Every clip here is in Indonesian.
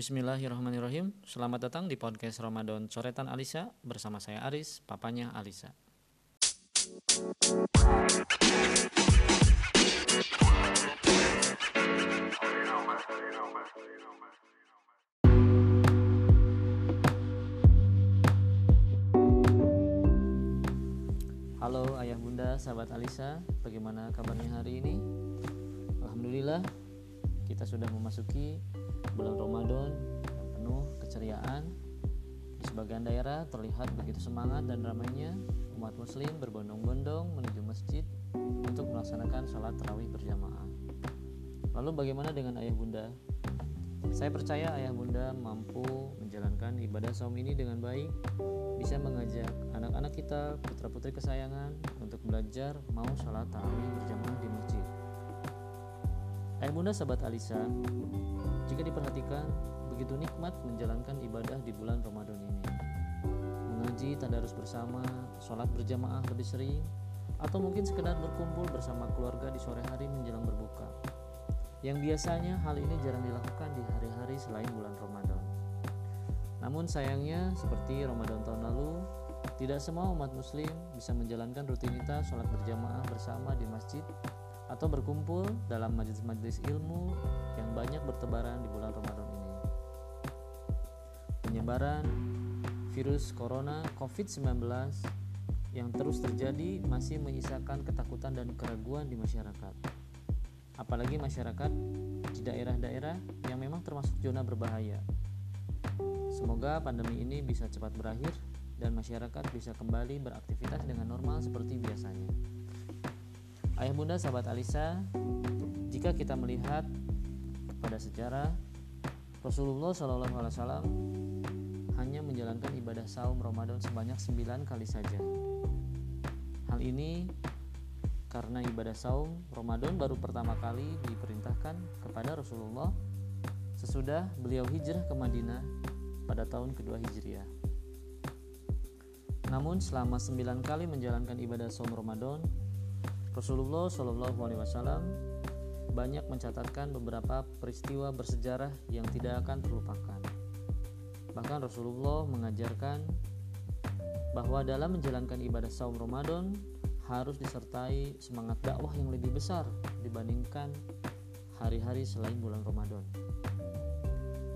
Bismillahirrahmanirrahim Selamat datang di podcast Ramadan Coretan Alisa Bersama saya Aris, papanya Alisa Halo ayah bunda, sahabat Alisa Bagaimana kabarnya hari ini? Alhamdulillah Kita sudah memasuki bulan Ramadan penuh keceriaan. Di sebagian daerah terlihat begitu semangat dan ramainya umat muslim berbondong-bondong menuju masjid untuk melaksanakan sholat tarawih berjamaah. Lalu bagaimana dengan ayah bunda? Saya percaya ayah bunda mampu menjalankan ibadah saum ini dengan baik, bisa mengajak anak-anak kita, putra-putri kesayangan untuk belajar mau sholat tarawih berjamaah di masjid. Ayah bunda sahabat Alisa, jika diperhatikan, begitu nikmat menjalankan ibadah di bulan Ramadan ini. Mengaji tadarus bersama, sholat berjamaah lebih sering, atau mungkin sekedar berkumpul bersama keluarga di sore hari menjelang berbuka. Yang biasanya hal ini jarang dilakukan di hari-hari selain bulan Ramadan. Namun sayangnya seperti Ramadan tahun lalu, tidak semua umat muslim bisa menjalankan rutinitas sholat berjamaah bersama di masjid atau berkumpul dalam majelis-majelis ilmu yang banyak bertebaran di bulan Ramadan ini. Penyebaran virus corona COVID-19 yang terus terjadi masih menyisakan ketakutan dan keraguan di masyarakat. Apalagi masyarakat di daerah-daerah yang memang termasuk zona berbahaya. Semoga pandemi ini bisa cepat berakhir dan masyarakat bisa kembali beraktivitas dengan normal seperti biasanya. Ayah bunda sahabat Alisa, jika kita melihat pada sejarah Rasulullah Shallallahu Alaihi Wasallam hanya menjalankan ibadah saum Ramadan sebanyak 9 kali saja. Hal ini karena ibadah saum Ramadan baru pertama kali diperintahkan kepada Rasulullah sesudah beliau hijrah ke Madinah pada tahun kedua Hijriah. Namun selama 9 kali menjalankan ibadah saum Ramadan, Rasulullah Shallallahu Alaihi Wasallam banyak mencatatkan beberapa peristiwa bersejarah yang tidak akan terlupakan. Bahkan Rasulullah mengajarkan bahwa dalam menjalankan ibadah saum Ramadan harus disertai semangat dakwah yang lebih besar dibandingkan hari-hari selain bulan Ramadan.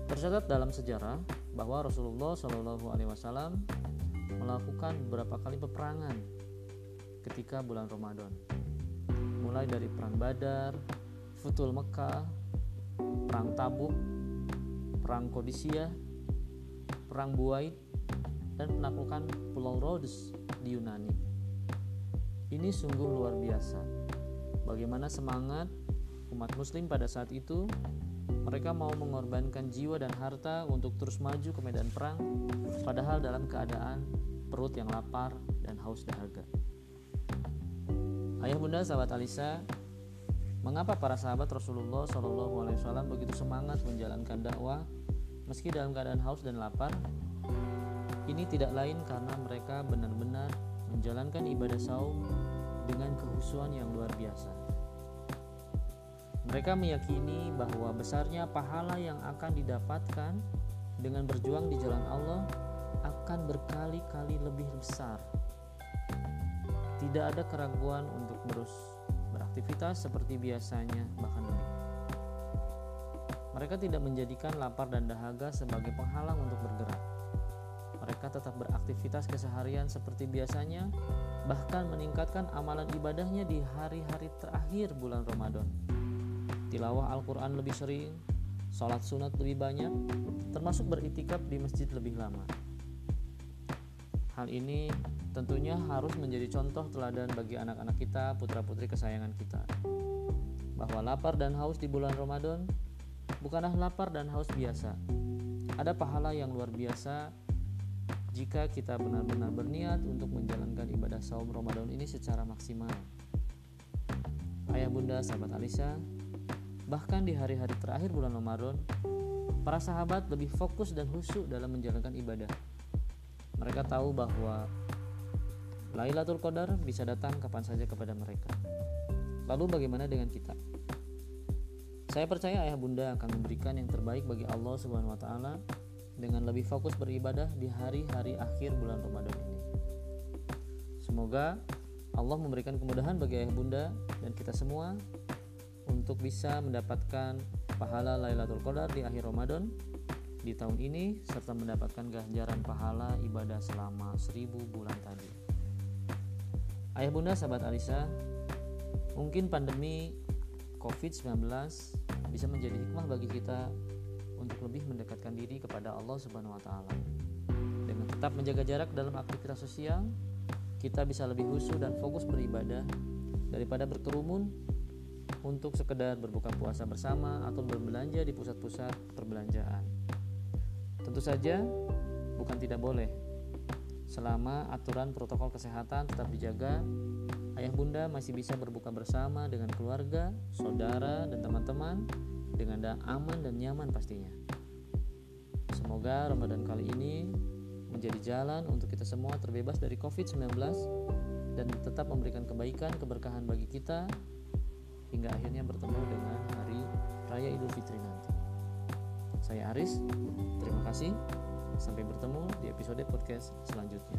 Tercatat dalam sejarah bahwa Rasulullah Shallallahu Alaihi Wasallam melakukan beberapa kali peperangan ketika bulan Ramadan mulai dari perang Badar, Futul Mekah, perang Tabuk, perang Kodisia, perang Buaid, dan penaklukan Pulau Rhodes di Yunani. Ini sungguh luar biasa. Bagaimana semangat umat muslim pada saat itu mereka mau mengorbankan jiwa dan harta untuk terus maju ke medan perang padahal dalam keadaan perut yang lapar dan haus dahaga. Ayah bunda sahabat Alisa, mengapa para sahabat Rasulullah Shallallahu Alaihi Wasallam begitu semangat menjalankan dakwah meski dalam keadaan haus dan lapar? Ini tidak lain karena mereka benar-benar menjalankan ibadah saum dengan kehusuan yang luar biasa. Mereka meyakini bahwa besarnya pahala yang akan didapatkan dengan berjuang di jalan Allah akan berkali-kali lebih besar tidak ada keraguan untuk terus beraktivitas seperti biasanya, bahkan lebih. Mereka tidak menjadikan lapar dan dahaga sebagai penghalang untuk bergerak. Mereka tetap beraktivitas keseharian seperti biasanya, bahkan meningkatkan amalan ibadahnya di hari-hari terakhir bulan Ramadan. Tilawah Al-Quran lebih sering, sholat sunat lebih banyak, termasuk beritikaf di masjid lebih lama. Hal ini tentunya harus menjadi contoh teladan bagi anak-anak kita, putra-putri kesayangan kita. Bahwa lapar dan haus di bulan Ramadan bukanlah lapar dan haus biasa. Ada pahala yang luar biasa jika kita benar-benar berniat untuk menjalankan ibadah saum Ramadan ini secara maksimal. Ayah bunda sahabat Alisa, bahkan di hari-hari terakhir bulan Ramadan, para sahabat lebih fokus dan khusyuk dalam menjalankan ibadah. Mereka tahu bahwa Lailatul Qadar bisa datang kapan saja kepada mereka. Lalu bagaimana dengan kita? Saya percaya ayah bunda akan memberikan yang terbaik bagi Allah Subhanahu wa taala dengan lebih fokus beribadah di hari-hari akhir bulan Ramadan ini. Semoga Allah memberikan kemudahan bagi ayah bunda dan kita semua untuk bisa mendapatkan pahala Lailatul Qadar di akhir Ramadan di tahun ini serta mendapatkan ganjaran pahala ibadah selama seribu bulan tadi. Ayah bunda sahabat Alisa, mungkin pandemi COVID-19 bisa menjadi hikmah bagi kita untuk lebih mendekatkan diri kepada Allah Subhanahu wa taala. Dengan tetap menjaga jarak dalam aktivitas sosial, kita bisa lebih khusyuk dan fokus beribadah daripada berkerumun untuk sekedar berbuka puasa bersama atau berbelanja di pusat-pusat perbelanjaan. Tentu saja bukan tidak boleh. Selama aturan protokol kesehatan tetap dijaga, ayah bunda masih bisa berbuka bersama dengan keluarga, saudara, dan teman-teman dengan aman dan nyaman pastinya. Semoga Ramadan kali ini menjadi jalan untuk kita semua terbebas dari COVID-19 dan tetap memberikan kebaikan, keberkahan bagi kita hingga akhirnya bertemu dengan hari Raya Idul Fitri nanti. Saya Aris, terima kasih. Sampai bertemu di episode podcast selanjutnya.